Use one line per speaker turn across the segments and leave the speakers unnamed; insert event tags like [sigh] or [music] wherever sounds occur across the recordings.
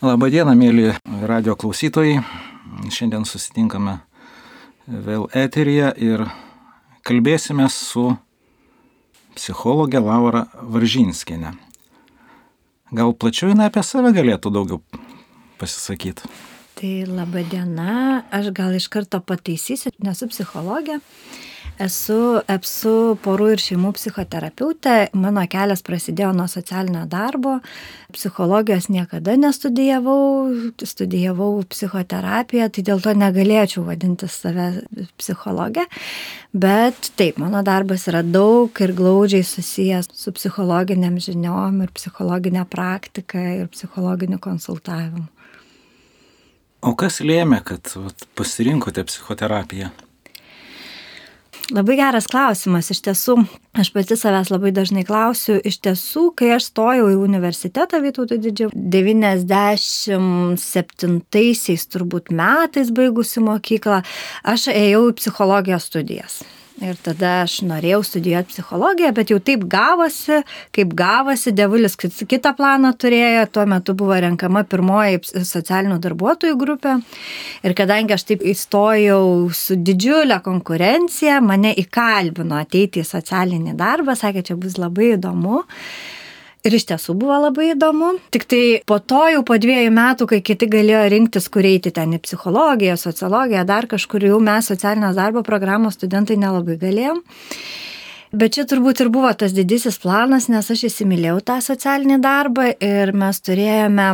Labadiena, mėly radio klausytojai. Šiandien susitinkame vėl eteryje ir kalbėsime su psichologė Laura Varžinskienė. Gal plačiau jinai apie save galėtų daugiau pasisakyti?
Tai laba diena, aš gal iš karto pataisysiu, nesu psichologė, Esu, esu porų ir šeimų psichoterapeutė. Mano kelias prasidėjo nuo socialinio darbo. Psichologijos niekada nestudijavau, studijavau psichoterapiją, tai dėl to negalėčiau vadinti save psichologė. Bet taip, mano darbas yra daug ir glaudžiai susijęs su psichologiniam žiniom ir psichologinė praktika ir psichologiniu konsultavimu.
O kas lėmė, kad vat, pasirinkote psichoterapiją?
Labai geras klausimas. Iš tiesų, aš pati savęs labai dažnai klausiu. Iš tiesų, kai aš stojau į universitetą Vytauto didžiojo, 97-aisiais turbūt metais baigusi mokyklą, aš ėjau į psichologijos studijas. Ir tada aš norėjau studijuoti psichologiją, bet jau taip gavosi, kaip gavosi, devulis kitą planą turėjo, tuo metu buvo renkama pirmoji socialinių darbuotojų grupė. Ir kadangi aš taip įstojau su didžiulė konkurencija, mane įkalbino ateiti į socialinį darbą, sakė, čia bus labai įdomu. Ir iš tiesų buvo labai įdomu. Tik tai po to jau po dviejų metų, kai kiti galėjo rinktis, kur eiti ten į psichologiją, sociologiją, dar kažkur jau mes socialinės darbo programos studentai nelabai galėjom. Bet čia turbūt ir buvo tas didysis planas, nes aš įsimylėjau tą socialinį darbą ir mes turėjome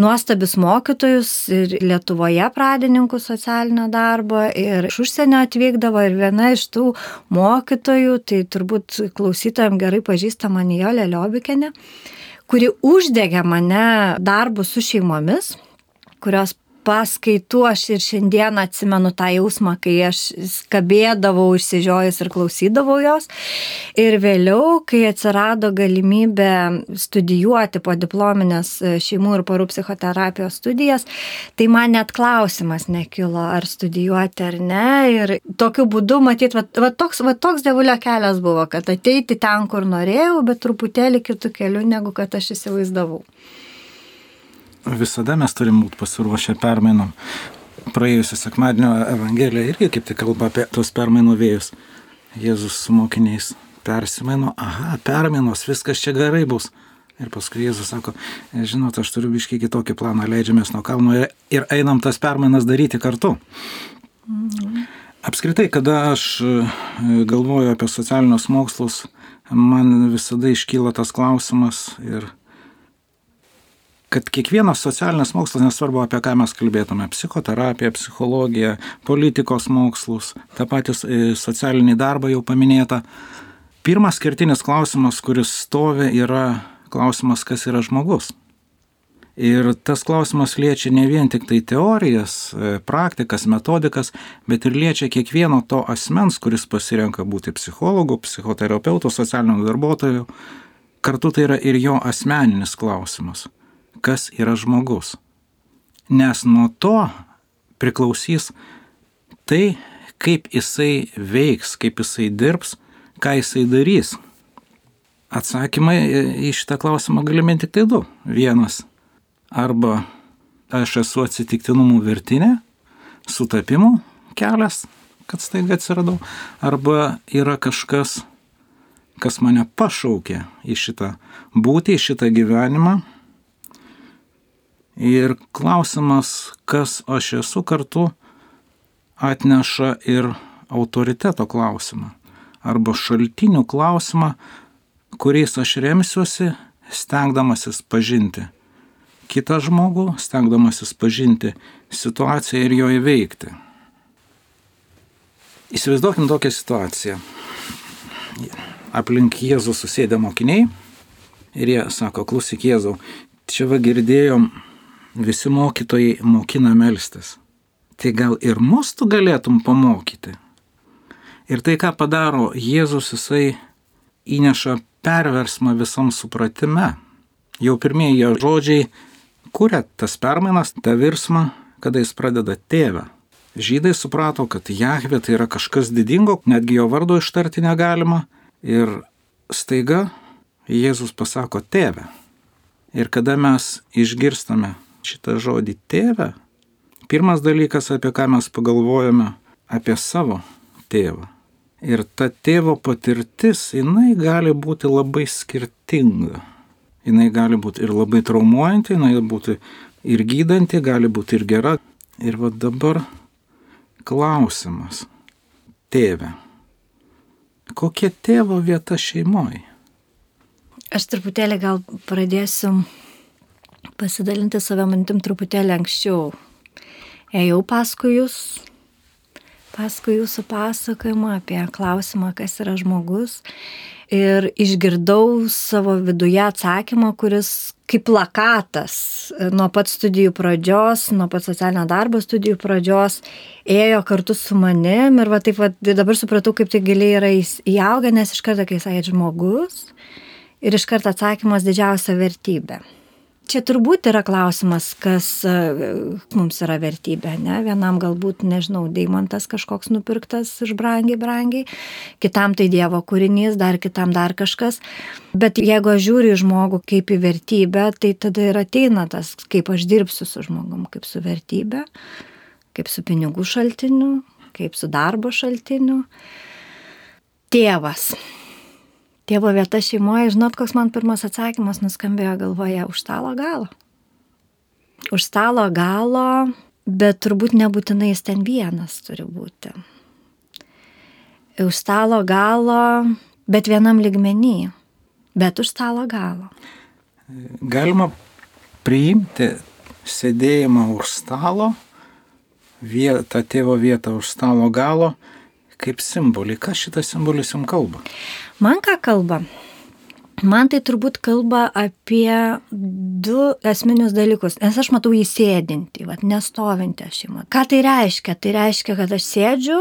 nuostabius mokytojus ir Lietuvoje pradininkų socialinio darbo ir iš užsienio atvykdavo ir viena iš tų mokytojų, tai turbūt klausytojams gerai pažįstama Nijolė Liobikenė, kuri uždegė mane darbu su šeimomis kurios paskaitų aš ir šiandien atsimenu tą jausmą, kai aš skabėdavau išsižiojus ir klausydavau jos. Ir vėliau, kai atsirado galimybė studijuoti po diplominės šeimų ir porų psichoterapijos studijas, tai man net klausimas nekilo, ar studijuoti ar ne. Ir tokiu būdu, matyt, va, va, toks, va, toks devulio kelias buvo, kad ateiti ten, kur norėjau, bet truputėlį kitų kelių, negu kad aš įsivaizdavau
visada mes turim būti pasiruošę permainom. Praėjusią sekmadienio Evangelija irgi kaip tik kalba apie tos permainų vėjus. Jėzus su mokiniais persimaino, aha, permainos, viskas čia gerai bus. Ir paskui Jėzus sako, žinot, aš turiu biškiai kitokį planą, leidžiamės nuo kalno ir einam tas permainas daryti kartu. Mhm. Apskritai, kada aš e, galvoju apie socialinius mokslus, man visada iškyla tas klausimas ir kad kiekvienas socialinis mokslas, nesvarbu apie ką mes kalbėtume - psichoterapija, psichologija, politikos mokslus, tą patį e, socialinį darbą jau paminėta. Pirmas kertinis klausimas, kuris stovi, yra klausimas, kas yra žmogus. Ir tas klausimas liečia ne vien tik tai teorijas, e, praktikas, metodikas, bet ir liečia kiekvieno to asmens, kuris pasirenka būti psichologu, psichoterapeutu, socialiniu darbuotoju. Kartu tai yra ir jo asmeninis klausimas kas yra žmogus. Nes nuo to priklausys tai, kaip jisai veiks, kaip jisai dirbs, ką jisai darys. Atsakymai į šitą klausimą galime tik tai du. Vienas. Arba aš esu atsitiktinumų vertinė, sutapimų kelias, kad staiga atsiradau, arba yra kažkas, kas mane pašaukė į šitą būtį, į šitą gyvenimą Ir klausimas, kas aš esu kartu, atneša ir autoriteto klausimą arba šaltinių klausimą, kuriais aš remsiuosi, stengdamasis pažinti kitą žmogų, stengdamasis pažinti situaciją ir jo įveikti. Įsivaizduokim tokią situaciją. Aplink Jėzų susėdė mokiniai ir jie sako, klausyk Jėzau, čia va girdėjom visi mokytojai mokina melstis. Tai gal ir mus tu galėtum pamokyti. Ir tai, ką padaro Jėzus, jisai įneša perversmą visam supratime. Jau pirmieji jo žodžiai kuria tas permainas, tą virsmą, kada jis pradeda tėvę. Žydai suprato, kad Jahve tai yra kažkas didingo, netgi jo vardo ištarti negalima. Ir staiga Jėzus pasako tėvę. Ir kada mes išgirstame šitą žodį tėvę, pirmas dalykas, apie ką mes pagalvojame, apie savo tėvą. Ir ta tėvo patirtis, jinai gali būti labai skirtinga. Jinai gali būti ir labai traumuojanti, jinai būti ir gydanti, gali būti ir gera. Ir va dabar klausimas. Tėve. Kokia tėvo vieta šeimoje?
Aš truputėlį gal pradėsiu pasidalinti savo mintim truputėlį anksčiau. Ėjau paskui jūs, paskui jūsų pasakojimą apie klausimą, kas yra žmogus. Ir išgirdau savo viduje atsakymą, kuris kaip plakatas nuo pat studijų pradžios, nuo pat socialinio darbo studijų pradžios ėjo kartu su manim ir va taip va dabar supratau, kaip tai giliai yra įaugę, nes iš karto, kai sakėt žmogus ir iš karto atsakymas didžiausia vertybė. Čia turbūt yra klausimas, kas e, mums yra vertybė, ne? Vienam galbūt, nežinau, deimantas kažkoks nupirktas iš brangiai, brangiai, kitam tai Dievo kūrinys, dar kitam dar kažkas. Bet jeigu aš žiūriu į žmogų kaip į vertybę, tai tada ir ateina tas, kaip aš dirbsiu su žmogum, kaip su vertybė, kaip su pinigų šaltiniu, kaip su darbo šaltiniu. Tėvas tėvo vieta šeimoje, žinot, koks man pirmas atsakymas nuskambėjo galvoje už stalo galo. Už stalo galo, bet turbūt nebūtinai jis ten vienas turi būti. Už stalo galo, bet vienam ligmenį, bet už stalo galo.
Galima priimti sėdėjimą už stalo, vietą, tėvo vietą už stalo galo, kaip simbolį. Ką šitas simbolis jums kalba?
Man ką kalba? Man tai turbūt kalba apie du esminius dalykus, nes aš matau jį sėdinti, vat, nestovintį šeimą. Ką tai reiškia? Tai reiškia, kad aš sėdžiu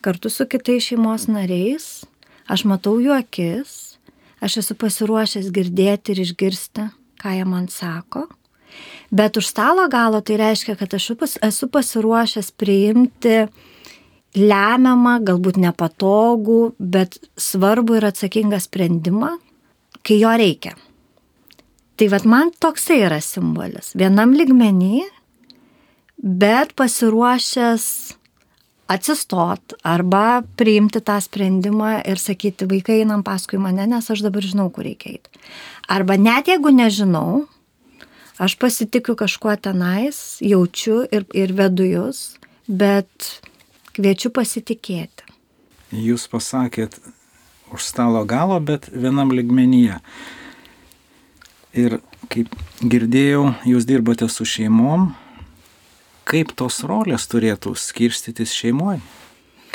kartu su kitais šeimos nariais, aš matau jų akis, aš esu pasiruošęs girdėti ir išgirsti, ką jie man sako. Bet už stalo galo tai reiškia, kad aš esu pasiruošęs priimti lemiamą, galbūt nepatogų, bet svarbu ir atsakingą sprendimą, kai jo reikia. Tai vad man toksai yra simbolis. Vienam ligmenį, bet pasiruošęs atsistot arba priimti tą sprendimą ir sakyti, vaikai einam paskui mane, nes aš dabar žinau, kur reikia eiti. Arba net jeigu nežinau, aš pasitikiu kažkuo tenais, jaučiu ir, ir vedu jūs, bet Kviečiu pasitikėti.
Jūs pasakėt už stalo galo, bet vienam ligmenyje. Ir kaip girdėjau, jūs dirbate su šeimom, kaip tos rolės turėtų skirstytis šeimoje,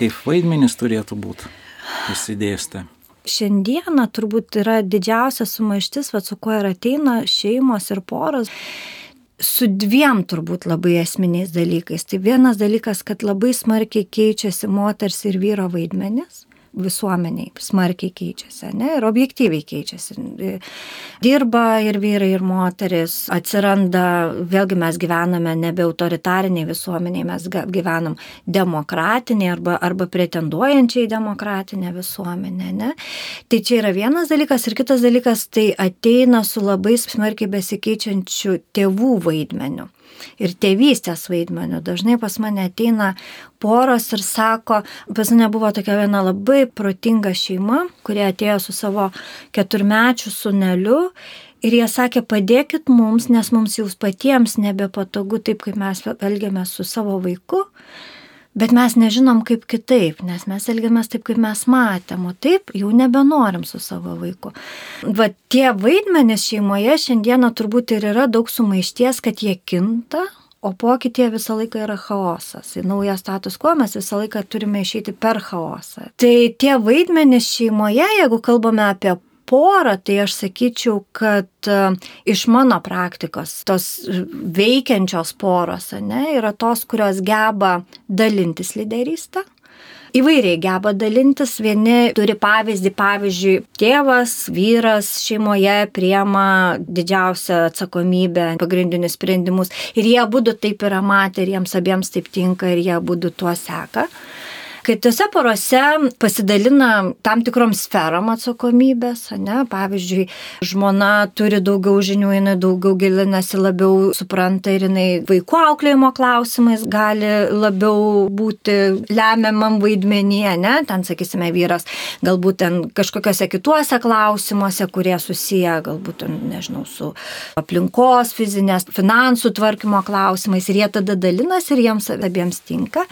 kaip vaidmenis turėtų būti įsidėstę.
Šiandieną turbūt yra didžiausia sumaištis, va, su kuo ir ateina šeimos ir poros su dviem turbūt labai esminiais dalykais. Tai vienas dalykas, kad labai smarkiai keičiasi moters ir vyro vaidmenis visuomeniai smarkiai keičiasi, ne, ir objektyviai keičiasi. Dirba ir vyrai, ir moteris, atsiranda, vėlgi mes gyvename nebe autoritariniai visuomeniai, mes gyvenam demokratiniai arba, arba pretenduojančiai demokratinė visuomenė, ne. Tai čia yra vienas dalykas ir kitas dalykas, tai ateina su labai smarkiai besikeičiančiu tėvų vaidmeniu ir tėvystės vaidmeniu. Dažnai pas mane ateina poros ir sako, pas mane buvo tokia viena labai protinga šeima, kurie atėjo su savo keturmečiu suneliu ir jie sakė, padėkit mums, nes mums jūs patiems nebepatogu taip, kaip mes elgiamės su savo vaiku. Bet mes nežinom kaip kitaip, nes mes elgiamės taip, kaip mes matėm, o taip jau nebenorim su savo vaiku. Va tie vaidmenys šeimoje šiandieną turbūt ir yra daug sumaišties, kad jie kinta, o pokytie visą laiką yra chaosas. Į naują status quo mes visą laiką turime išeiti per chaosą. Tai tie vaidmenys šeimoje, jeigu kalbame apie porą, tai aš sakyčiau, kad e, iš mano praktikos tos veikiančios poros ne, yra tos, kurios geba dalintis lyderystę. Įvairiai geba dalintis, vieni turi pavyzdį, pavyzdžiui, tėvas, vyras šeimoje priema didžiausią atsakomybę, pagrindinius sprendimus ir jie būdu taip yra matę ir jiems abiems taip tinka ir jie būdu tuo seka. Kai tose porose pasidalina tam tikrom sferom atsakomybės, ne, pavyzdžiui, žmona turi daugiau žinių, jinai daugiau gilinasi, labiau supranta ir jinai vaikų auklėjimo klausimais gali labiau būti lemiamam vaidmenyje, ne, ten, sakysime, vyras galbūt ten kažkokiuose kituose klausimuose, kurie susiję galbūt, nežinau, su aplinkos, fizinės, finansų tvarkymo klausimais ir jie tada dalinasi ir jiems abiems tinka.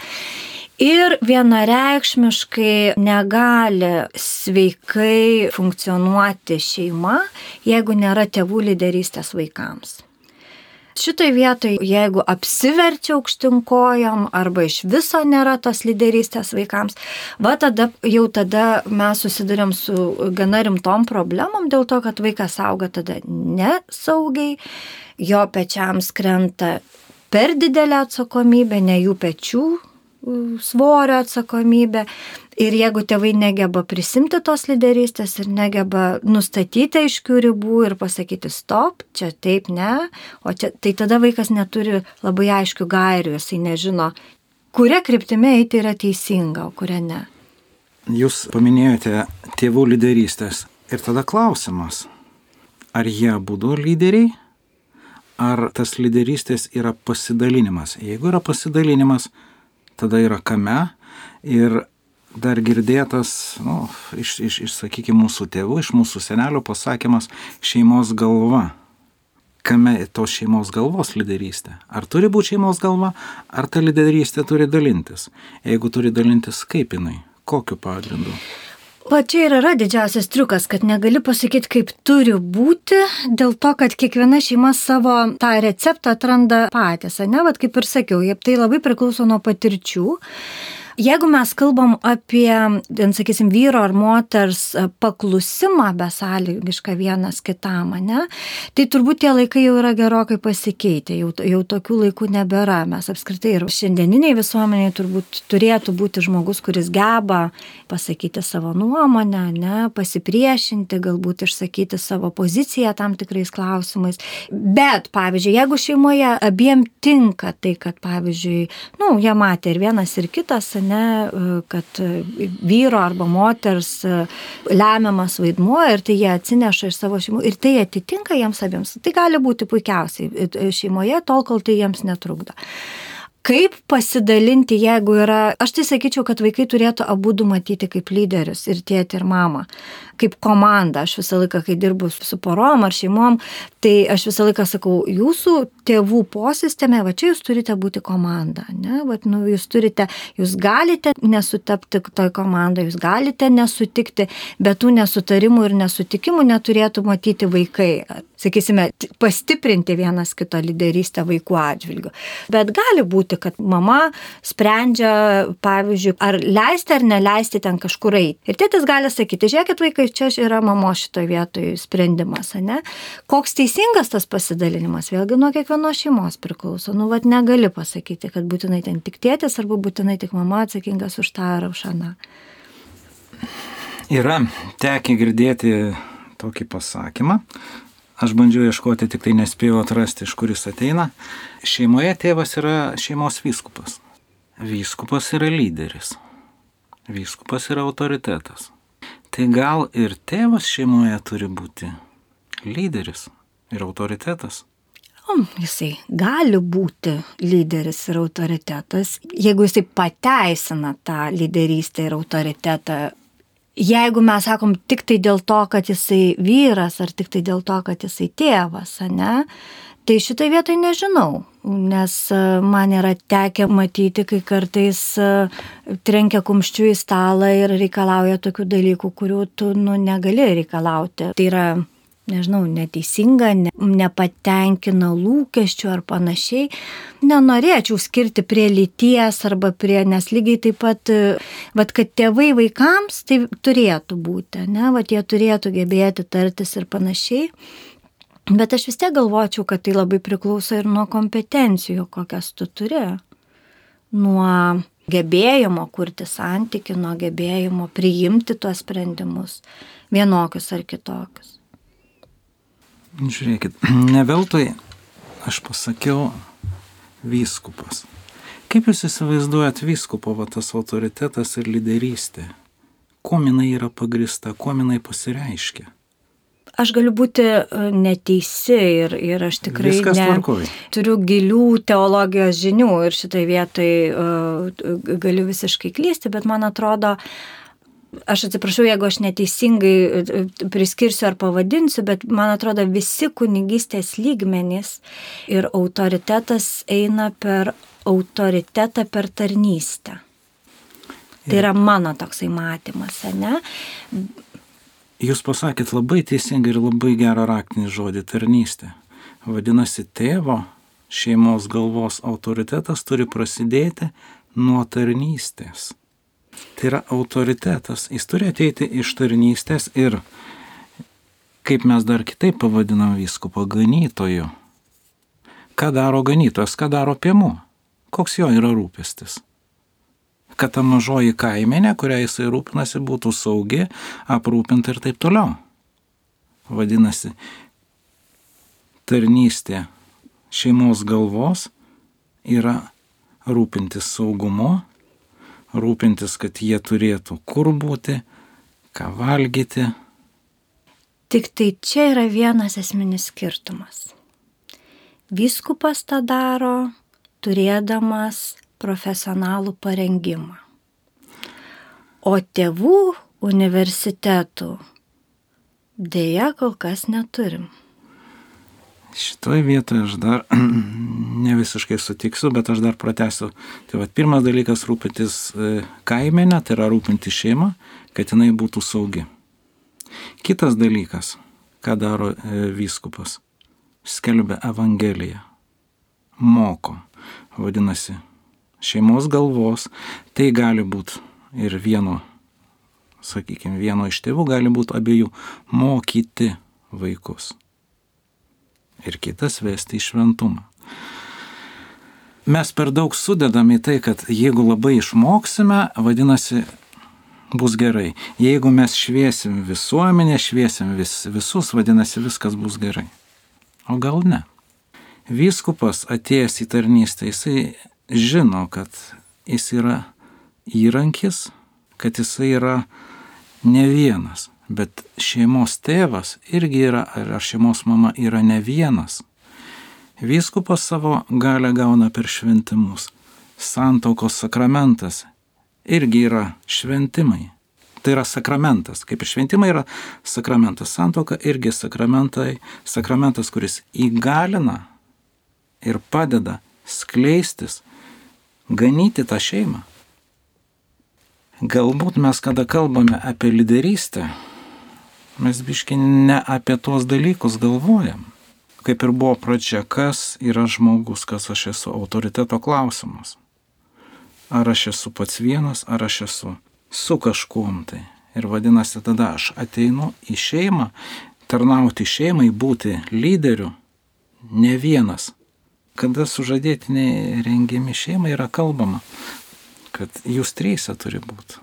Ir vienareikšmiškai negali sveikai funkcionuoti šeima, jeigu nėra tėvų lyderystės vaikams. Šitoj vietoj, jeigu apsiverčia aukštinkojom arba iš viso nėra tos lyderystės vaikams, va tada jau tada mes susidurėm su gana rimtom problemom dėl to, kad vaikas auga tada nesaugiai, jo pečiams krenta per didelę atsakomybę, ne jų pečių svorio atsakomybė. Ir jeigu tėvai negeba prisimti tos lyderystės ir negeba nustatyti aiškių ribų ir pasakyti stop, čia taip ne, o čia, tai tada vaikas neturi labai aiškių gairių, jisai nežino, kuria kryptimi eiti yra teisinga, o kuria ne.
Jūs paminėjote tėvų lyderystės. Ir tada klausimas, ar jie būtų lyderiai, ar tas lyderystės yra pasidalinimas. Jeigu yra pasidalinimas, tada yra kame ir dar girdėtas, nu, iš, iš, iš sakykime, mūsų tėvų, iš mūsų senelio pasakymas šeimos galva. Kame tos šeimos galvos lyderystė? Ar turi būti šeimos galva, ar ta lyderystė turi dalintis? Jeigu turi dalintis, kaip jinai? Kokiu pagrindu?
O čia ir yra didžiausias triukas, kad negali pasakyti, kaip turi būti, dėl to, kad kiekviena šeima savo tą receptą atranda patys, ne, vad kaip ir sakiau, tai labai priklauso nuo patirčių. Jeigu mes kalbam apie, ten, sakysim, vyro ar moters e, paklusimą besąlygišką vienas kitam, ne, tai turbūt tie laikai jau yra gerokai pasikeitę, jau, jau tokių laikų nebėra. Mes apskritai ir šiandieniniai visuomeniai turbūt turėtų būti žmogus, kuris geba pasakyti savo nuomonę, ne, pasipriešinti, galbūt išsakyti savo poziciją tam tikrais klausimais. Bet, pavyzdžiui, jeigu šeimoje abiem tinka tai, kad, pavyzdžiui, nu, jie matė ir vienas, ir kitas, ne, kad vyro arba moters lemiamas vaidmuo ir tai jie atsineša iš savo šeimų ir tai atitinka jiems abiems. Tai gali būti puikiausiai šeimoje, tol kol tai jiems netrukdo kaip pasidalinti, jeigu yra, aš tai sakyčiau, kad vaikai turėtų abu du matyti kaip lyderius ir tėti ir mamą kaip komanda. Aš visą laiką, kai dirbu su porom ar šeimom, tai aš visą laiką sakau, jūsų tėvų posisteme, va čia jūs turite būti komanda. Ne? Vat, nu, jūs turite, jūs galite nesutapti toj komandai, jūs galite nesutikti, bet tų nesutarimų ir nesutikimų neturėtų matyti vaikai. Sakysime, pastiprinti vienas kito lyderystę vaikų atžvilgiu. Bet gali būti, kad mama sprendžia, pavyzdžiui, ar leisti ar neleisti ten kažkur eiti. Ir tėtis gali sakyti, žiūrėkit vaikai, čia yra mamo šitoje vietoje sprendimas, ne? Koks teisingas tas pasidalinimas, vėlgi nuo kiekvienos šeimos priklauso. Nu, vad negali pasakyti, kad būtinai ten tik tėtis arba būtinai tik mama atsakingas už tą ar už aną.
Yra tekę girdėti tokį pasakymą. Aš bandžiau ieškoti, tik tai nespėjau atrasti, iš kuris ateina. Šeimoje tėvas yra šeimos vyskupas. Vyskupas yra lyderis. Vyskupas yra autoritetas. Tai gal ir tėvas šeimoje turi būti lyderis ir autoritetas?
O, jisai gali būti lyderis ir autoritetas, jeigu jisai pateisina tą lyderystę ir autoritetą. Jeigu mes sakom tik tai dėl to, kad jisai vyras, ar tik tai dėl to, kad jisai tėvas, ne, Tai šitai vietai nežinau, nes e, man yra tekę matyti, kai kartais e, trenkia kumščių į stalą ir reikalauja tokių dalykų, kurių tu nu, negali reikalauti. Tai yra, nežinau, neteisinga, ne, nepatenkina lūkesčių ar panašiai. Nenorėčiau skirti prie lyties arba prie, nes lygiai taip pat, e, vad, kad tėvai vaikams tai turėtų būti, ne, vad, jie turėtų gebėti tartis ir panašiai. Bet aš vis tiek galvočiau, kad tai labai priklauso ir nuo kompetencijų, kokias tu turi. Nuo gebėjimo kurti santyki, nuo gebėjimo priimti tuos sprendimus, vienokius ar kitokius.
Žiūrėkit, ne veltui aš pasakiau vyskupas. Kaip jūs įsivaizduojat vyskupo va, tas autoritetas ir lyderystė? Kuo jinai yra pagrista, kuo jinai pasireiškia?
Aš galiu būti e, neteisi ir, ir aš tikrai ne, turiu gilių teologijos žinių ir šitai vietai uh, galiu visiškai klysti, bet man atrodo, aš atsiprašau, jeigu aš neteisingai e, priskirsiu ar pavadinsiu, bet man atrodo visi kunigystės lygmenys ir autoritetas eina per autoritetą per tarnystę. Tai yra mano toksai matymas, ne?
Jūs pasakėt labai teisingai ir labai gerą raktinį žodį - tarnystė. Vadinasi, tėvo šeimos galvos autoritetas turi prasidėti nuo tarnystės. Tai yra autoritetas. Jis turi ateiti iš tarnystės ir, kaip mes dar kitaip pavadinam viskupą, ganytoju. Ką daro ganytojas, ką daro piemuo? Koks jo yra rūpestis? Kad ta mažoji kaimenė, kurią jisai rūpinasi, būtų saugi, aprūpinta ir taip toliau. Vadinasi, tarnystė šeimos galvos yra rūpintis saugumu, rūpintis, kad jie turėtų kur būti, ką valgyti.
Tik tai čia yra vienas esminis skirtumas. Vyskupas tą daro, turėdamas profesionalų parengimą. O tėvų universitetų dėja kol kas neturim.
Šitoje vietoje aš dar [clears throat] ne visiškai sutiksiu, bet aš dar pratęsiu. Tai va, pirmas dalykas rūpintis e, kaimenę, tai yra rūpinti šeimą, kad jinai būtų saugi. Kitas dalykas, ką daro e, vyskupas, skelbia Evangeliją, moko, vadinasi, šeimos galvos, tai gali būti ir vieno, sakykime, vieno iš tėvų, gali būti abiejų mokyti vaikus. Ir kitas vesti į šventumą. Mes per daug sudedam į tai, kad jeigu labai išmoksime, vadinasi, bus gerai. Jeigu mes šviesim visuomenę, šviesim vis, visus, vadinasi, viskas bus gerai. O gal ne? Vyskupas atėjęs į tarnystę, jisai žino, kad jis yra įrankis, kad jisai yra ne vienas, bet šeimos tėvas irgi yra, ar šeimos mama yra ne vienas. Vyskupas savo galę gauna per šventimus. Santaukos sakramentas irgi yra šventimai. Tai yra sakramentas. Kaip ir šventimai yra sakramentas. Santauka irgi sakramentai. Sakramentas, kuris įgalina ir padeda skleistis ganyti tą šeimą. Galbūt mes, kada kalbame apie lyderystę, mes biški ne apie tuos dalykus galvojam. Kaip ir buvo pradžia, kas yra žmogus, kas aš esu, autoriteto klausimas. Ar aš esu pats vienas, ar aš esu su kažkuom tai. Ir vadinasi, tada aš ateinu į šeimą, tarnauti šeimai, būti lyderiu, ne vienas, kada sužadėtiniai rengiami šeimai yra kalbama, kad jūs trysė turi būti.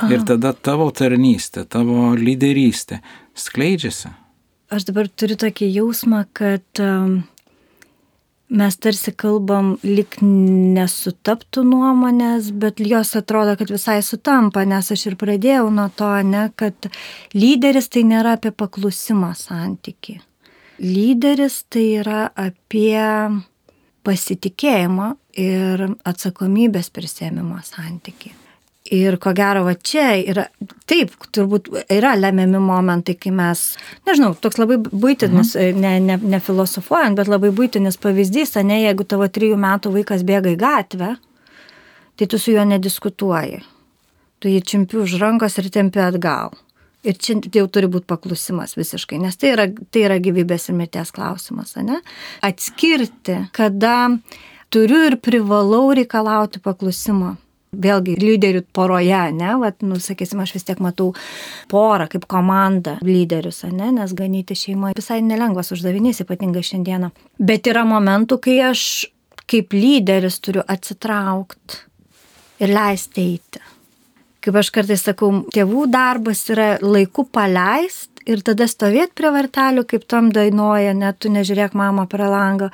Aha. Ir tada tavo tarnystė, tavo lyderystė skleidžiasi.
Aš dabar turiu tokį jausmą, kad um, mes tarsi kalbam lik nesutaptų nuomonės, bet jos atrodo, kad visai sutampa, nes aš ir pradėjau nuo to, ne, kad lyderis tai nėra apie paklusimą santyki. Lyderis tai yra apie pasitikėjimo ir atsakomybės prisėmimo santyki. Ir ko gero, va čia yra, taip, turbūt yra lemiami momentai, kai mes, nežinau, toks labai būtinis, mhm. ne, ne, ne filosofuojant, bet labai būtinis pavyzdys, ne, jeigu tavo trijų metų vaikas bėga į gatvę, tai tu su juo nediskutuoji. Tu jį čimpi už rankos ir tempi atgal. Ir čia jau turi būti paklusimas visiškai, nes tai yra, tai yra gyvybės ir mirties klausimas, ne? Atskirti, kada turiu ir privalau reikalauti paklusimo. Vėlgi, lyderių poroje, ne, Vat, nu, sakysim, aš vis tiek matau porą kaip komandą lyderius, ne, nes ganyti šeimoje visai nelengvas uždavinys, ypatingai šiandieną. Bet yra momentų, kai aš kaip lyderis turiu atsitraukti ir leisti eiti kaip aš kartais sakau, tėvų darbas yra laiku paleist ir tada stovėti prie vartelių, kaip tam dainuoja, net tu nežiūrėk mama per langą.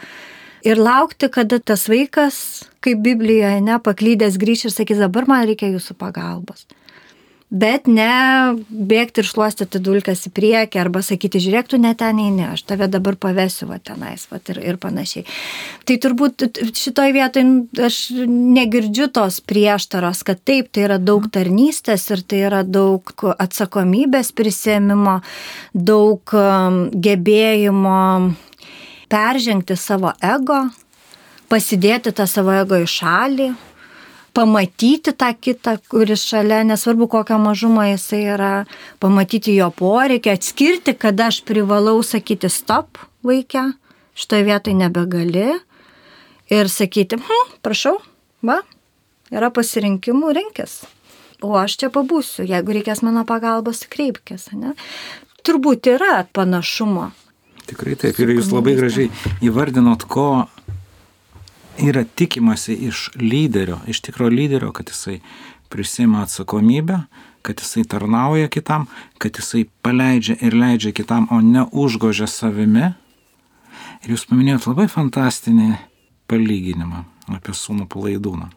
Ir laukti, kada tas vaikas, kaip Biblijoje, ne, paklydęs grįš ir sakys, dabar man reikia jūsų pagalbos bet ne bėgti ir šluostyti dulkes į priekį arba sakyti, žiūrėk, tu net ten eini, aš tave dabar pavesiu va tenais va, ir, ir panašiai. Tai turbūt šitoj vietoj aš negirdžiu tos prieštaros, kad taip, tai yra daug tarnystės ir tai yra daug atsakomybės prisėmimo, daug um, gebėjimo peržengti savo ego, pasidėti tą savo ego į šalį pamatyti tą kitą, kuris šalia, nesvarbu kokią mažumą jisai yra, pamatyti jo poreikį, atskirti, kada aš privalau sakyti stop vaikę, šitoje vietoje nebegali ir sakyti, hm, prašau, va, yra pasirinkimų, rinkis. O aš čia pabūsiu, jeigu reikės mano pagalbos, kreipkis, ne? Turbūt yra panašumo.
Tikrai taip, ir jūs labai gražiai įvardinot, ko yra tikimasi iš lyderio, iš tikro lyderio, kad jisai prisima atsakomybę, kad jisai tarnauja kitam, kad jisai paleidžia ir leidžia kitam, o ne užgožia savimi. Ir jūs paminėjot labai fantastinį palyginimą apie sūnų palaidūną.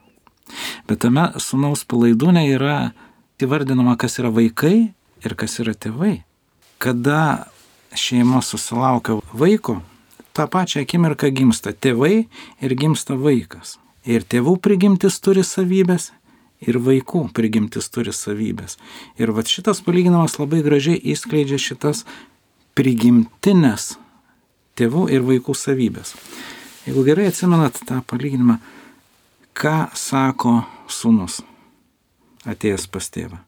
Bet tame sūnaus palaidūne yra įvardinama, kas yra vaikai ir kas yra tėvai. Kada šeima susilaukia vaiko, tą pačią akimirką gimsta tėvai ir gimsta vaikas. Ir tėvų prigimtis turi savybės, ir vaikų prigimtis turi savybės. Ir va šitas palyginimas labai gražiai įskleidžia šitas prigimtinės tėvų ir vaikų savybės. Jeigu gerai atsimenat tą palyginimą, ką sako sunus atėjęs pas tėvą?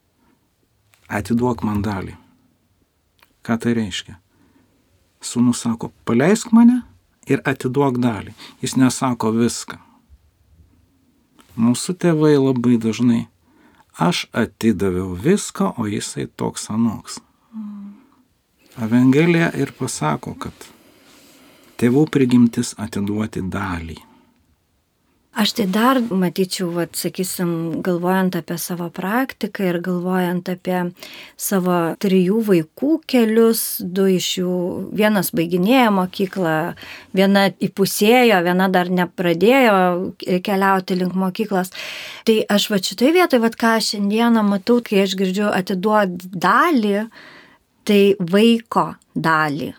Atiduok man dalį. Ką tai reiškia? Sūnus sako, paleisk mane ir atiduok dalį. Jis nesako viską. Mūsų tėvai labai dažnai, aš atidaviau viską, o jisai toks anoks. Evangelija ir pasako, kad tėvų prigimtis atiduoti dalį.
Aš tai dar matyčiau, vat, sakysim, galvojant apie savo praktiką ir galvojant apie savo trijų vaikų kelius, du iš jų, vienas baiginėjo mokyklą, viena įpusėjo, viena dar nepradėjo keliauti link mokyklos. Tai aš va šitoje vietoje, va ką šiandieną matau, kai aš girdžiu atiduoti dalį, tai vaiko dalį.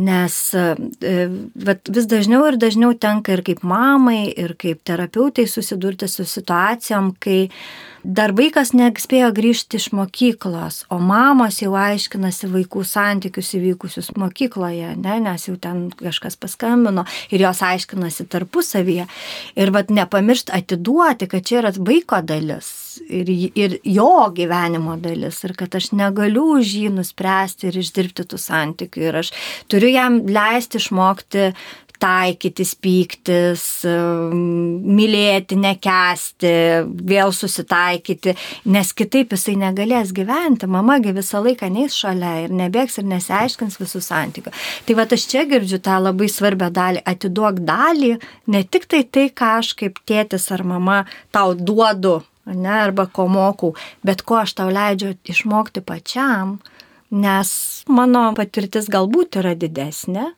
Nes e, vat, vis dažniau ir dažniau tenka ir kaip mamai, ir kaip terapeutai susidurti su situacijom, kai dar vaikas nespėjo grįžti iš mokyklos, o mamos jau aiškinasi vaikų santykius įvykusius mokykloje, ne, nes jau ten kažkas paskambino ir jos aiškinasi tarpusavyje. Ir vad nepamiršti atiduoti, kad čia yra vaiko dalis ir, ir jo gyvenimo dalis ir kad aš negaliu už jį nuspręsti ir išdirbti tų santykių ir aš turiu jam leisti išmokti taikytis, pyktis, mylėti, nekesti, vėl susitaikyti, nes kitaip jisai negalės gyventi. Mamagi visą laiką neis šalia ir nebėgs ir nesiaiškins visų santykių. Tai va aš čia girdžiu tą labai svarbią dalį. Atiduok dalį, ne tik tai tai, ką aš kaip tėtis ar mama tau duodu, ne, arba ko mokau, bet ko aš tau leidžiu išmokti pačiam, nes mano patirtis galbūt yra didesnė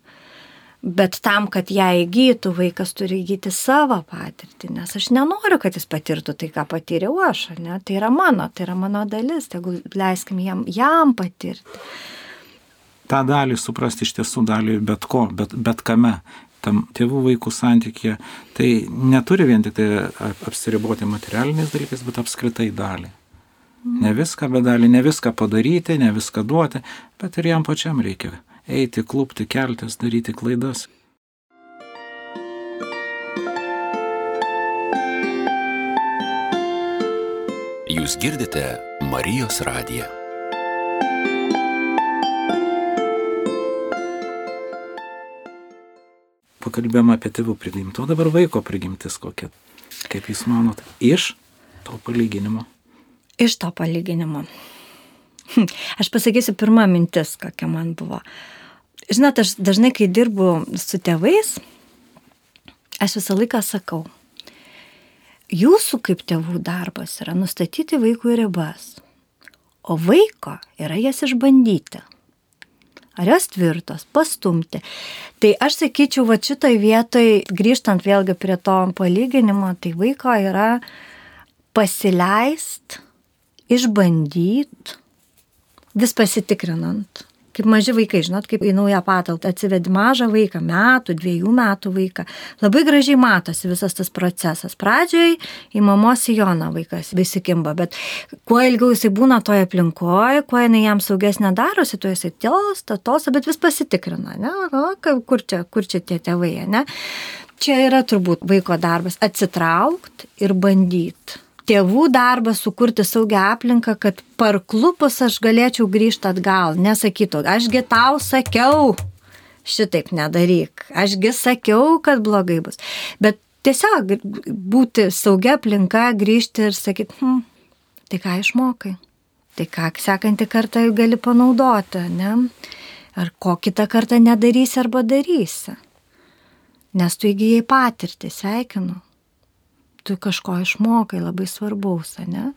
Bet tam, kad ją įgytų, vaikas turi įgyti savo patirtį, nes aš nenoriu, kad jis patirtų tai, ką patyriau aš, ne? tai yra mano, tai yra mano dalis, tegul leiskim jam, jam patirti.
Ta dalį suprasti iš tiesų dalį bet ko, bet, bet kame, tam tėvų vaikų santykėje, tai neturi vien tik tai apsiriboti materialiniais dalykais, bet apskritai dalį. Ne viską, bet dalį, ne viską padaryti, ne viską duoti, bet ir jam pačiam reikia eiti, klūpti, keltis, daryti klaidas.
Jūs girdite Marijos radiją.
Pakalbėjome apie tėvų prigimtį, o dabar vaiko prigimtis kokia. Kaip Jūs manot, iš to palyginimo?
Iš to palyginimo. [laughs] Aš pasakysiu pirmą mintis, kokia man buvo. Žinot, aš dažnai, kai dirbu su tėvais, aš visą laiką sakau, jūsų kaip tėvų darbas yra nustatyti vaikui ribas, o vaiko yra jas išbandyti. Ar jos tvirtos, pastumti. Tai aš sakyčiau, va šitoj vietoj, grįžtant vėlgi prie to palyginimo, tai vaiko yra pasileist, išbandyt, vis pasitikrinant kaip maži vaikai, žinot, kaip į naują pataltą atsivedi mažą vaiką, metų, dviejų metų vaiką. Labai gražiai matosi visas tas procesas. Pradžioj į mamos sijoną vaikas visi kimba, bet kuo ilgiau jisai būna toje aplinkoje, kuo jinai jam saugesnė darosi, tuo jisai tolsta, tolsta, bet vis pasitikrina, ne, o, kur čia, kur čia tie tėvai, ne. Čia yra turbūt vaiko darbas - atsitraukti ir bandyti tėvų darbas sukurti saugią aplinką, kad parklupus aš galėčiau grįžti atgal, nesakytų, ašgi tau sakiau, šitaip nedaryk, ašgi sakiau, kad blogai bus. Bet tiesiog būti saugia aplinka, grįžti ir sakyti, hm, tai ką išmokai, tai ką sekantį kartą gali panaudoti, ne? Ar ko kitą kartą nedarysi arba darysi. Nes tu įgyjai patirtį, sveikinu tu kažko išmokai labai svarbaus, ne?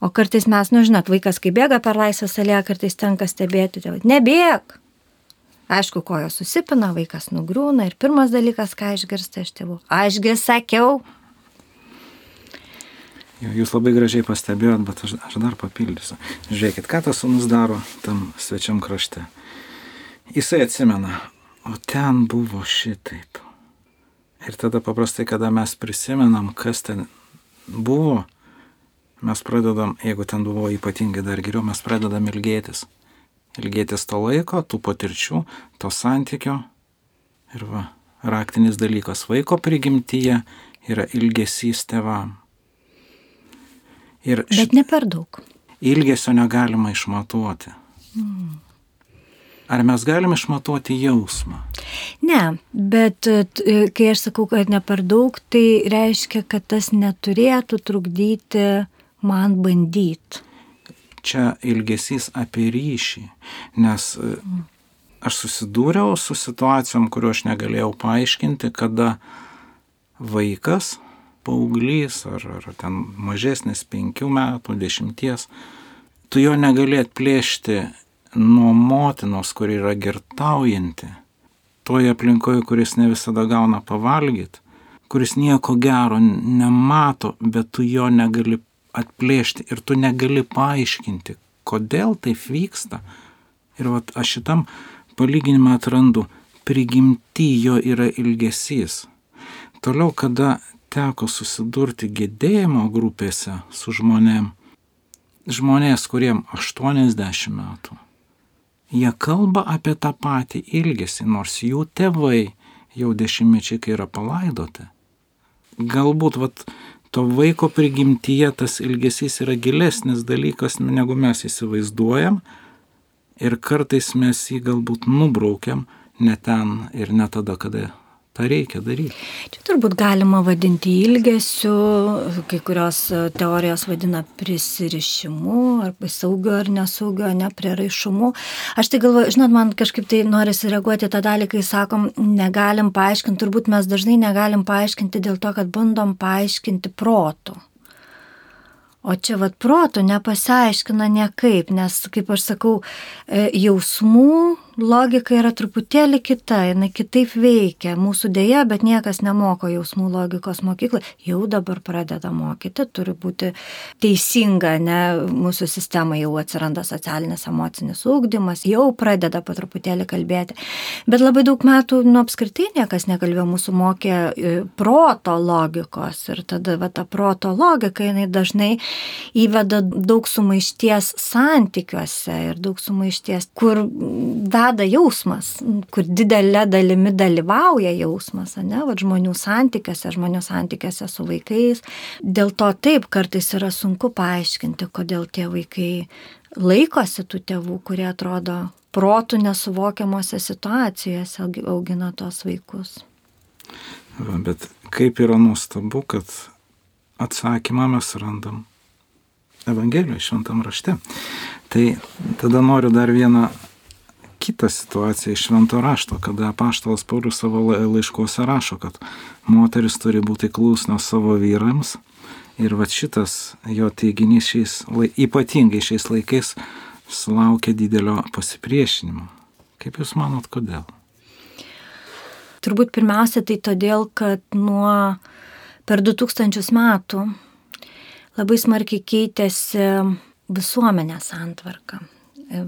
O kartais mes, nu žinot, vaikas kai bėga per laisvę salėje, kartais tenka stebėti, tėvai, nebėg. Aišku, kojos susipina, vaikas nugrūna ir pirmas dalykas, ką išgirsta iš tėvų, ašgi sakiau.
Jūs labai gražiai pastebėjot, bet aš, aš dar papildysiu. Žiūrėkit, ką tas sunus daro tam svečiam krašte. Jisai atsimena, o ten buvo šitaip. Ir tada paprastai, kada mes prisimenam, kas ten buvo, mes pradedam, jeigu ten buvo ypatingai dar geriau, mes pradedam ilgėtis. Ilgėtis to laiko, tų patirčių, to santykio. Ir va, raktinis dalykas vaiko prigimtyje yra ilgesys tevam.
Ir Bet ne per daug.
Ilgesio negalima išmatuoti. Mm. Ar mes galime išmatuoti jausmą?
Ne, bet e, kai aš sakau, kad ne per daug, tai reiškia, kad tas neturėtų trukdyti man bandyti.
Čia ilgesys apie ryšį, nes e, aš susidūriau su situacijom, kuriuo aš negalėjau paaiškinti, kada vaikas, paauglys ar, ar ten mažesnis penkių metų, dešimties, tu jo negali atplėšti nuo motinos, kuri yra girtaujanti, toje aplinkoje, kuris ne visada gauna pavalgyti, kuris nieko gero nemato, bet tu jo negali atplėšti ir tu negali paaiškinti, kodėl taip vyksta. Ir vat, aš šitam palyginimą atrandu, prigimti jo yra ilgesys. Toliau, kada teko susidurti gedėjimo grupėse su žmonėm, žmonės, kuriem 80 metų, jie kalba apie tą patį ilgesį, nors jų tėvai jau dešimtmečiai, kai yra palaidoti. Galbūt vat, to vaiko prigimtyje tas ilgesys yra gilesnis dalykas, negu mes įsivaizduojam ir kartais mes jį galbūt nubraukiam ne ten ir ne tada, kada tą reikia daryti.
Čia turbūt galima vadinti ilgesiu, kai kurios e, teorijos vadina prisirišimu, arba saugio ar nesaugio, neprieraišumu. Aš tai galvoju, žinot, man kažkaip tai norisi reaguoti tą dalį, kai sakom, negalim paaiškinti, turbūt mes dažnai negalim paaiškinti dėl to, kad bandom paaiškinti protų. O čia vad protų nepasiaiškina niekaip, nes, kaip aš sakau, e, jausmų logika yra truputėlį kita, jinai kitaip veikia. Mūsų dėja, bet niekas nemoko jausmų logikos mokyklai. Jau dabar pradeda mokyti, turi būti teisinga, ne, mūsų sistema jau atsiranda socialinis emocinis ūkdymas, jau pradeda po truputėlį kalbėti. Bet labai daug metų, nu, apskritai niekas nekalbėjo, mūsų mokė e, proto logikos ir tada va, ta proto logika, jinai dažnai įveda daug sumaišties santykiuose ir daug sumaišties, kur dar veda jausmas, kur didelė dalimi dalyvauja jausmas, ne, va, žmonių santykiuose, žmonių santykiuose su vaikais. Dėl to taip kartais yra sunku paaiškinti, kodėl tie vaikai laikosi tų tėvų, kurie atrodo protų nesuvokiamose situacijose augina tos vaikus.
Va, bet kaip yra nuostabu, kad atsakymą mes randam Evangelijoje, šventam rašte. Tai tada noriu dar vieną kitą situaciją iš švento rašto, kada apaštalas Paulius savo laiškuose rašo, kad moteris turi būti klusnios savo vyrams. Ir va šitas jo teiginys šiais, ypatingai šiais laikais sulaukia didelio pasipriešinimo. Kaip Jūs manot, kodėl?
Turbūt pirmiausia tai todėl, kad nuo per 2000 metų labai smarkiai keitėsi visuomenės santvarka,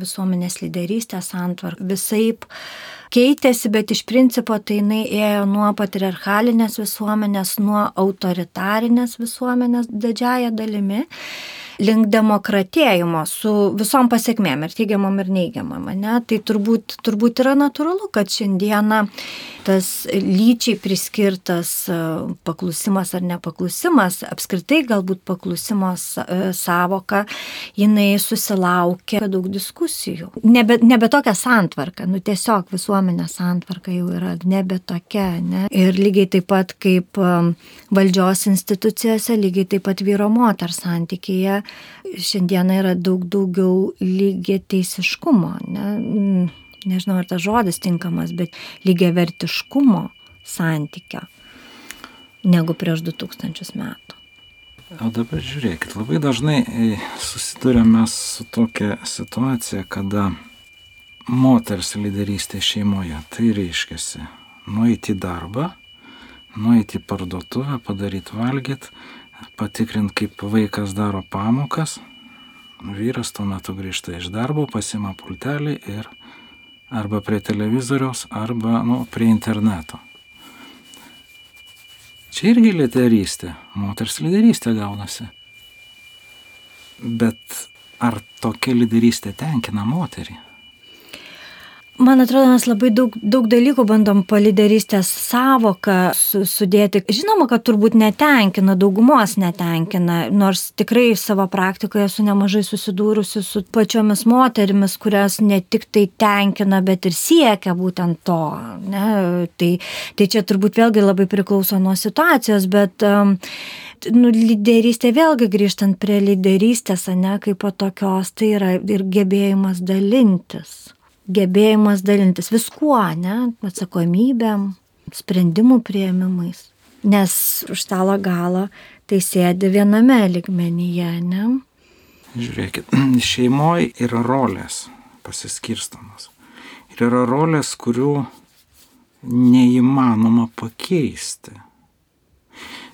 visuomenės lyderystės santvarka. Visaip keitėsi, bet iš principo tai jinai ėjo nuo patriarchalinės visuomenės, nuo autoritarinės visuomenės didžiaja dalimi link demokratėjimo su visom pasiekmėm ir teigiamam ir neigiamam. Ne? Tai turbūt, turbūt yra natūralu, kad šiandieną tas lyčiai priskirtas e, paklusimas ar nepaklusimas, apskritai galbūt paklusimo e, savoka, jinai susilaukia daug diskusijų. Nebe, nebe tokia santvarka, nu tiesiog visuomenės santvarka jau yra nebe tokia. Ne? Ir lygiai taip pat kaip e, valdžios institucijose, lygiai taip pat vyro moters santykėje šiandieną yra daug daugiau lygiai teisiškumo. Ne? Nežinau ar tas žodis tinkamas, bet lygiai vertiškumo santykio negu prieš 2000 metų.
O dabar žiūrėkit, labai dažnai e, susidurėme su tokia situacija, kada moters lyderystė šeimoje, tai reiškia nueiti į darbą, nueiti į parduotuvę, padaryti valgyti, patikrinti, kaip vaikas daro pamokas, vyras tuo metu grįžta iš darbo, pasima pultelį ir arba prie televizoriaus, arba nu, prie interneto. Čia irgi lyderystė, moters lyderystė gaunasi. Bet ar tokia lyderystė tenkina moterį?
Man atrodo, mes labai daug, daug dalykų bandom paliderystės savoką su, sudėti. Žinoma, kad turbūt netenkina, daugumos netenkina, nors tikrai savo praktikoje esu nemažai susidūrusi su pačiomis moterimis, kurias ne tik tai tenkina, bet ir siekia būtent to. Ne? Tai, tai čia turbūt vėlgi labai priklauso nuo situacijos, bet um, nu, lyderystė vėlgi grįžtant prie lyderystės, ne kaip po tokios, tai yra ir gebėjimas dalintis gebėjimas dalintis viskuo, ne, atsakomybėm, sprendimų prieimimais. Nes už stalo galo tai sėdi viename ligmenyje, ne?
Žiūrėkit, [clears throat] šeimoje yra rolės pasiskirstamos. Ir yra rolės, kurių neįmanoma pakeisti.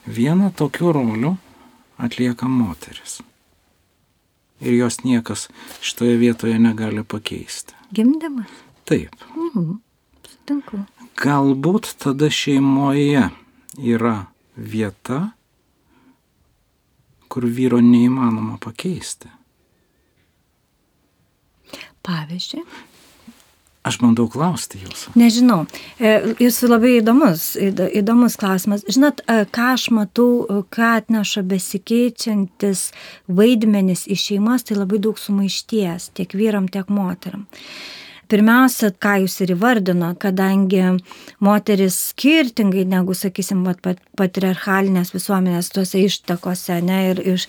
Vieną tokių rolių atlieka moteris. Ir jos niekas šitoje vietoje negali pakeisti.
Gimdymas?
Taip.
Mhm. Sutinku.
Galbūt tada šeimoje yra vieta, kur vyro neįmanoma pakeisti.
Pavyzdžiui.
Aš bandau klausti jūsų.
Nežinau. E, jūsų labai įdomus, įdomus klausimas. Žinot, e, ką aš matau, ką atneša besikeičiantis vaidmenis į šeimas, tai labai daug sumaišties tiek vyram, tiek moteram. Pirmiausia, ką jūs ir įvardino, kadangi moteris skirtingai negu, sakysim, patriarchalinės visuomenės tuose ištakose, ne, ir iš,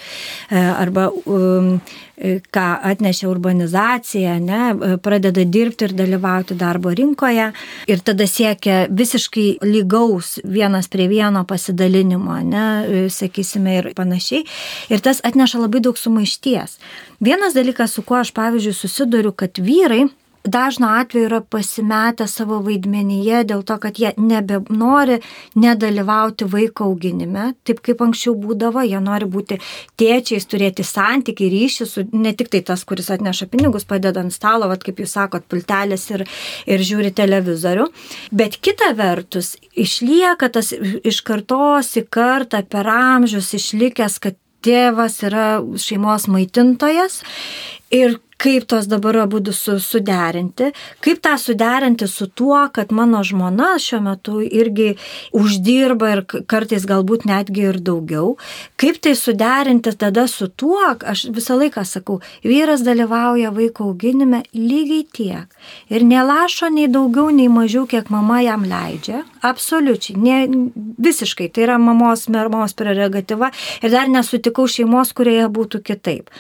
e, arba um, e, ką atnešė urbanizacija, ne, pradeda dirbti ir dalyvauti darbo rinkoje ir tada siekia visiškai lygaus vienas prie vieno pasidalinimo, ne, e, sakysime, ir panašiai. Ir tas atneša labai daug sumaišties. Vienas dalykas, su kuo aš, pavyzdžiui, susiduriu, kad vyrai dažnu atveju yra pasimetę savo vaidmenyje dėl to, kad jie nebenori nedalyvauti vaiko auginime, taip kaip anksčiau būdavo, jie nori būti tėčiais, turėti santykių, ryšį su ne tik tai tas, kuris atneša pinigus, padeda ant stalo, vat, kaip jūs sakot, pultelis ir, ir žiūri televizorių, bet kita vertus išlieka tas iš kartos į kartą per amžius išlikęs, kad tėvas yra šeimos maitintojas ir kaip tos dabar abu su, suderinti, kaip tą suderinti su tuo, kad mano žmona šiuo metu irgi uždirba ir kartais galbūt netgi ir daugiau, kaip tai suderinti tada su tuo, aš visą laiką sakau, vyras dalyvauja vaiko auginime lygiai tiek. Ir nelašo nei daugiau, nei mažiau, kiek mama jam leidžia, absoliučiai, ne, visiškai, tai yra mamos, mamos prerogatyva. Ir dar nesutikau šeimos, kurioje būtų kitaip.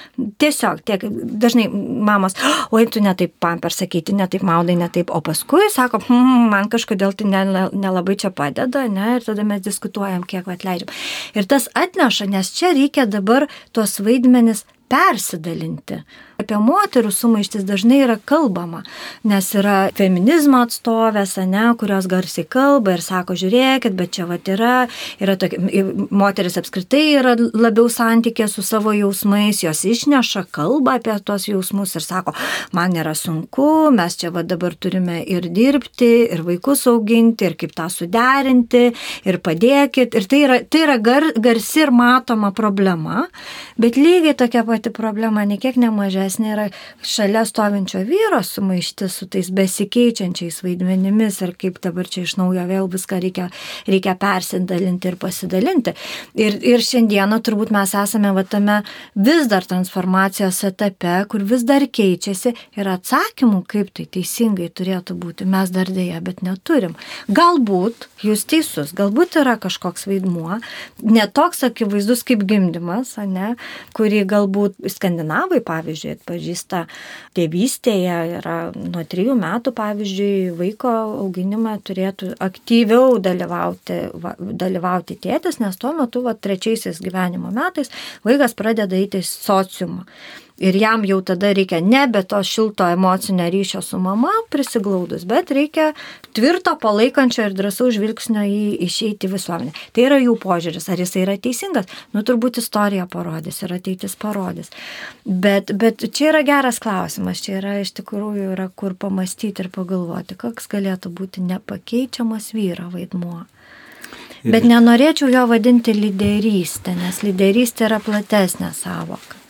Tiesiog, tiek dažnai mamos, oi, tu netaip pamper sakyti, netaip maudai, netaip, o paskui sako, hm, man kažkodėl tai nelabai čia padeda, ne, ir tada mes diskutuojam, kiek atleidžiam. Ir tas atneša, nes čia reikia dabar tuos vaidmenis persidalinti. Apie moterų sumaištis dažnai yra kalbama, nes yra feminizmo atstovės, ne, kurios garsiai kalba ir sako, žiūrėkit, bet čia va yra, yra tokia, moteris apskritai yra labiau santykė su savo jausmais, jos išneša kalbą apie tos jausmus ir sako, man yra sunku, mes čia va dabar turime ir dirbti, ir vaikus auginti, ir kaip tą suderinti, ir padėkit. Ir tai yra, tai yra gar, garsi ir matoma problema, bet lygiai tokia pati problema, nekiek nemažesnė geresnė yra šalia stovinčio vyro sumaišti su tais besikeičiančiais vaidmenimis ir kaip dabar čia iš naujo vėl viską reikia, reikia persidalinti ir pasidalinti. Ir, ir šiandieną turbūt mes esame va tame vis dar transformacijos etape, kur vis dar keičiasi ir atsakymų, kaip tai teisingai turėtų būti, mes dar dėja, bet neturim. Galbūt jūs teisus, galbūt yra kažkoks vaidmuo, netoks akivaizdus kaip gimdymas, ne, kurį galbūt skandinavai, pavyzdžiui, atpažįsta tėvystėje, yra nuo trijų metų, pavyzdžiui, vaiko auginime turėtų aktyviau dalyvauti, va, dalyvauti tėtis, nes tuo metu, va, trečiaisiais gyvenimo metais, vaikas pradeda eiti į sociumą ir jam jau tada reikia nebe to šilto emocinio ryšio su mama prisiglaudus, bet reikia tvirto palaikančio ir drąsaus žvilgsnio į išeiti visuomenę. Tai yra jų požiūris, ar jis yra teisingas, nu turbūt istorija parodys ir ateitis parodys. Bet, bet čia yra geras klausimas, čia yra iš tikrųjų yra kur pamastyti ir pagalvoti, koks galėtų būti nepakeičiamas vyro vaidmuo. Bet nenorėčiau jo vadinti lyderystė, nes lyderystė yra platesnė savoka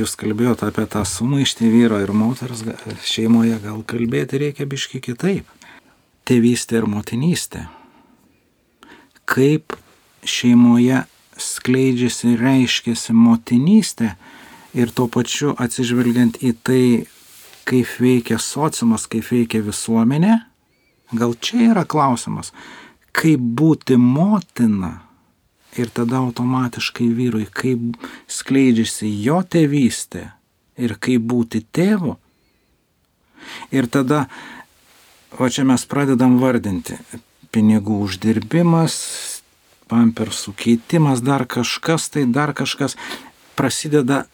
jūs kalbėjote apie tą sumaištį vyro ir moters šeimoje, gal kalbėti reikia biški kitaip. Tėvystė ir motinystė. Kaip šeimoje skleidžiasi reiškiasi motinystė ir tuo pačiu atsižvelgiant į tai, kaip veikia sociumas, kaip veikia visuomenė, gal čia yra klausimas, kaip būti motina ir tada automatiškai vyrui, kaip skleidžiasi jo tėvystė ir kaip būti tėvu. Ir tada, o čia mes pradedam vardinti pinigų uždirbimas, pampersų keitimas, dar kažkas, tai dar kažkas prasideda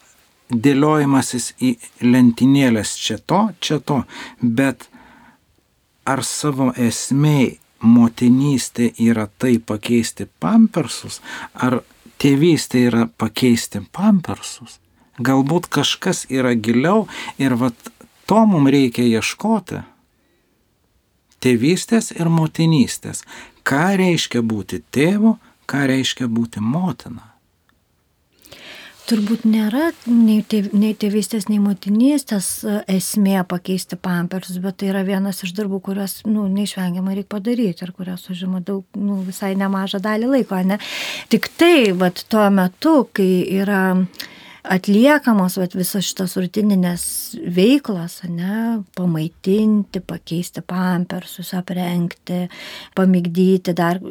dėliojimasis į lentynėlės čia to, čia to, bet ar savo esmei motinystė yra tai pakeisti pampersus, ar tėvystė yra pakeisti pampersus. Galbūt kažkas yra giliau ir vat to mums reikia ieškoti. Tėvystės ir motinystės. Ką reiškia būti tėvu, ką reiškia būti motina.
Turbūt nėra nei, tėv, nei tėvystės, nei motinystės e, esmė pakeisti pampersus, bet tai yra vienas iš darbų, kuriuos nu, neišvengiamai reikia padaryti ir kurios užima daug, nu, visai nemažą dalį laiko. Ne? Tik tai, vat, tuo metu, kai yra atliekamos vat, visos šitos rutininės veiklos, ne, pamaitinti, pakeisti pampersus, aprengti, pamigdyti, dar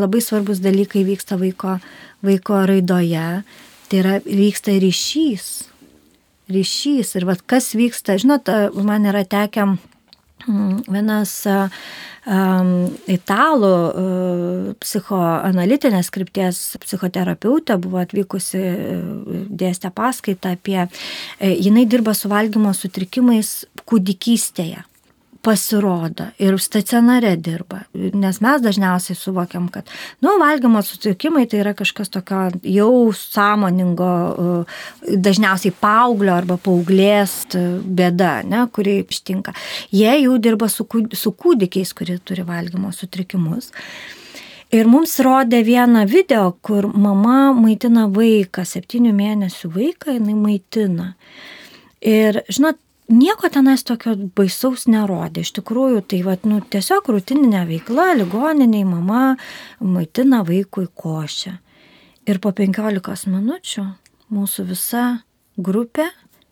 labai svarbus dalykai vyksta vaiko, vaiko raidoje Tai yra vyksta ryšys. Ryšys. Ir vad kas vyksta, žinot, man yra tekę mm, vienas um, italų uh, psichoanalitinės skripties psichoterapeutė buvo atvykusi, uh, dėstė paskaitą apie, uh, jinai dirba su valgymo sutrikimais kūdikystėje pasirodo ir stacionare dirba. Nes mes dažniausiai suvokiam, kad, nu, valgymo sutrikimai tai yra kažkas tokio jau sąmoningo, dažniausiai paauglio arba paauglės bėda, ne, kuri ištinka. Jie jau dirba su, su kūdikiais, kurie turi valgymo sutrikimus. Ir mums rodė vieną video, kur mama maitina vaiką, septynių mėnesių vaiką, jinai maitina. Ir, žinot, nieko tenais tokio baisaus nerodė. Iš tikrųjų, tai vat, nu, tiesiog rutininė veikla, ligoniniai mama maitina vaikui košę. Ir po 15 minučių mūsų visa grupė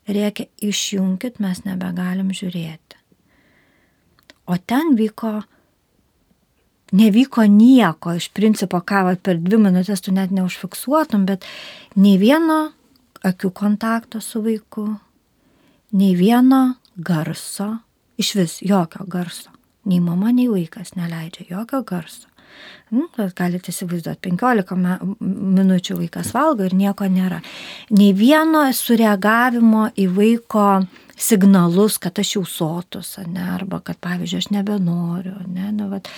reikia išjungit, mes nebegalim žiūrėti. O ten vyko, nevyko nieko, iš principo, ką vat, per dvi minutės tu net neužfiksuotum, bet nei vieno akių kontakto su vaiku, nei vieno garso, iš vis jokio garso. Nei mama, nei vaikas neleidžia jokio garso. Nu, galite įsivaizduoti, 15 minučių vaikas valgo ir nieko nėra. Nei vieno sureagavimo į vaiko signalus, kad aš jau sotus, ne, arba kad, pavyzdžiui, aš nebenoriu. Ne, nu, vat.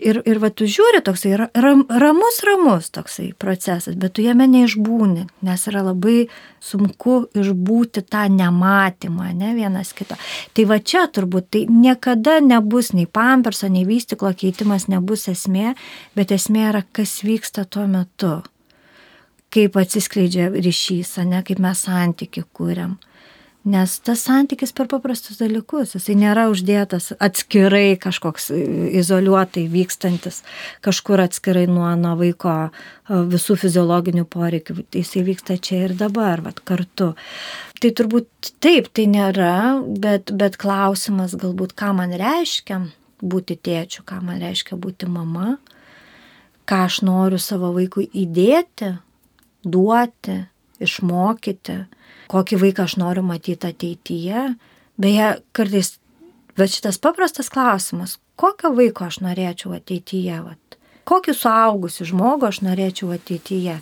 ir, ir va, tu žiūri toksai ram, ramus, ramus toksai procesas, bet tu jame neišbūni, nes yra labai sunku išbūti tą nematymą, ne vienas kito. Tai va čia turbūt tai niekada nebus nei pamperso, nei vystiklo keitimas nebus esmė, bet esmė yra, kas vyksta tuo metu kaip atsiskleidžia ryšys, ne, kaip mes santyki kūriam. Nes tas santykis per paprastus dalykus, jisai nėra uždėtas atskirai kažkoks izoliuotai vykstantis, kažkur atskirai nuo, nuo vaiko visų fiziologinių poreikių, jisai vyksta čia ir dabar, vat, kartu. Tai turbūt taip, tai nėra, bet, bet klausimas galbūt, ką man reiškia būti tėčiu, ką man reiškia būti mama, ką aš noriu savo vaikui įdėti, duoti, išmokyti kokį vaiką aš noriu matyti ateityje. Beje, kartais, bet šitas paprastas klausimas, kokio vaiko aš norėčiau ateityje, vat, kokį suaugusių žmogų aš norėčiau ateityje.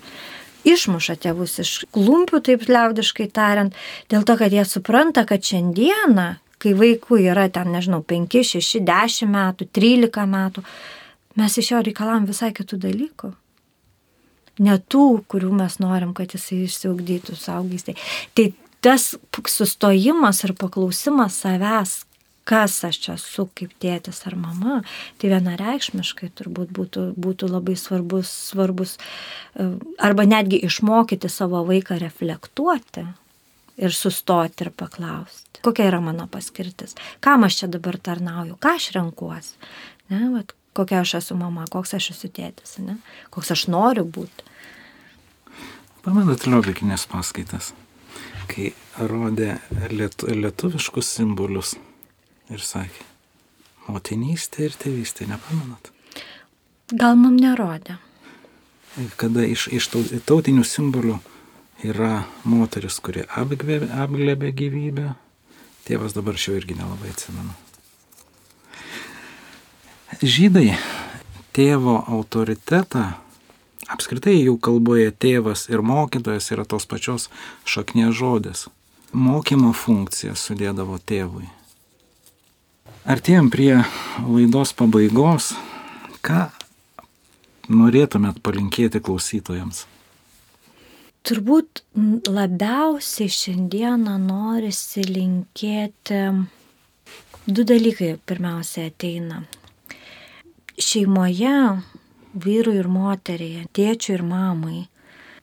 Išmuša tėvus iš klumpių, taip liaudiškai tariant, dėl to, kad jie supranta, kad šiandieną, kai vaikų yra ten, nežinau, 5, 6, 10 metų, 13 metų, mes iš jo reikalam visai kitų dalykų ne tų, kurių mes norim, kad jisai išsiugdytų saugystai. Tai tas sustojimas ir paklausimas savęs, kas aš čia esu kaip tėtis ar mama, tai vienareikšmiškai turbūt būtų, būtų labai svarbus, svarbus, e, arba netgi išmokyti savo vaiką reflektuoti ir sustoti ir paklausti, kokia yra mano paskirtis, kam aš čia dabar tarnauju, ką aš renkuosi. Ne, vat, kokia aš esu mama, koks aš esu tėtis, ne? koks aš noriu būti.
Pamenat Liobikinės paskaitas, kai rodė lietu, lietuviškus simbolius ir sakė, motinystė ir tėvystė, nepamenat?
Gal mums nerodė.
Kada iš, iš tautinių simbolių yra moteris, kuri apglebė gyvybę, tėvas dabar šio irgi nelabai atsimenu žydai tėvo autoritetą, apskritai jų kalboje tėvas ir mokytojas yra tos pačios šaknės žodis. Mokymo funkciją sudėdavo tėvui. Artėjom prie laidos pabaigos. Ką norėtumėt palinkėti klausytojams?
Turbūt labiausiai šiandieną norisi linkėti du dalykai pirmiausia ateina šeimoje, vyrui ir moteriai, tėčiui ir mamai,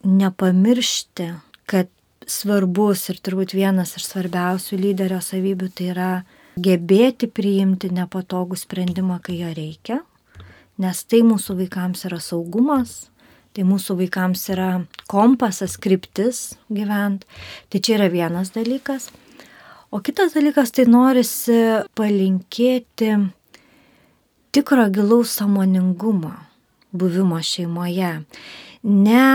nepamiršti, kad svarbus ir turbūt vienas iš svarbiausių lyderio savybių tai yra gebėti priimti nepatogų sprendimą, kai jo reikia, nes tai mūsų vaikams yra saugumas, tai mūsų vaikams yra kompasas, kryptis gyvent. Tai čia yra vienas dalykas. O kitas dalykas tai norisi palinkėti tikro gilaus samoningumo buvimo šeimoje. Ne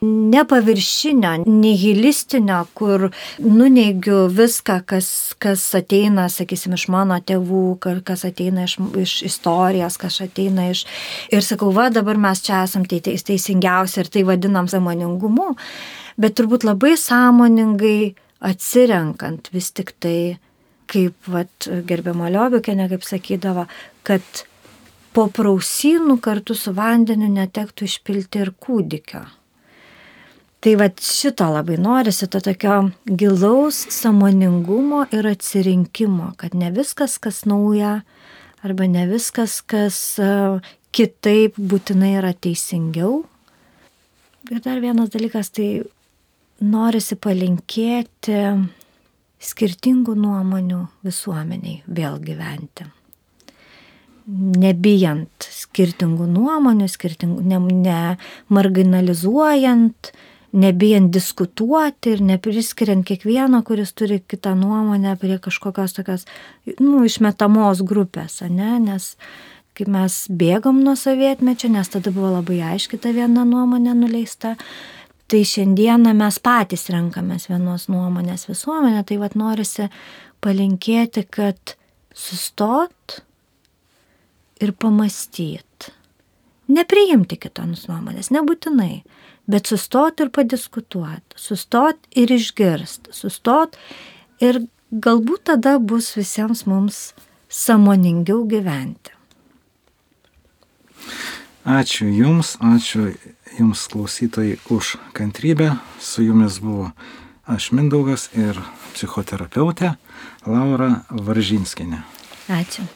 nepaviršinio, nihilistinio, kur nuneigiu viską, kas, kas ateina, sakysim, iš mano tėvų, kas ateina iš, iš istorijos, kas ateina iš... Ir sakau, va, dabar mes čia esam teisingiausi ir tai vadinam samoningumu, bet turbūt labai sąmoningai atsirenkant vis tik tai kaip vat, gerbiamo Liobikė, kaip sakydavo, kad po prausynų kartu su vandeniu netektų išpilti ir kūdikio. Tai va šito labai norisi, to tokio gilaus samoningumo ir atsirinkimo, kad ne viskas, kas nauja, arba ne viskas, kas e, kitaip būtinai yra teisingiau. Ir dar vienas dalykas, tai norisi palinkėti skirtingų nuomonių visuomeniai vėl gyventi nebijant skirtingų nuomonių, skirtingų, ne, ne marginalizuojant, nebijant diskutuoti ir nepriskiriant kiekvieno, kuris turi kitą nuomonę prie kažkokios tokios, nu, išmetamos grupės, ne? nes kaip mes bėgom nuo sovietmečio, nes tada buvo labai aiški ta viena nuomonė nuleista, tai šiandieną mes patys renkamės vienos nuomonės visuomenę, tai vad norisi palinkėti, kad sustot, ir pamastyt. Nepriimti kitos nuomonės, nebūtinai, bet sustot ir padiskutuoti, sustot ir išgirst, sustot ir galbūt tada bus visiems mums samoningiau gyventi.
Ačiū Jums, ačiū Jums klausytojai už kantrybę. Su Jumis buvo aš Mindaugas ir psichoterapeutė Laura Varžinskine.
Ačiū.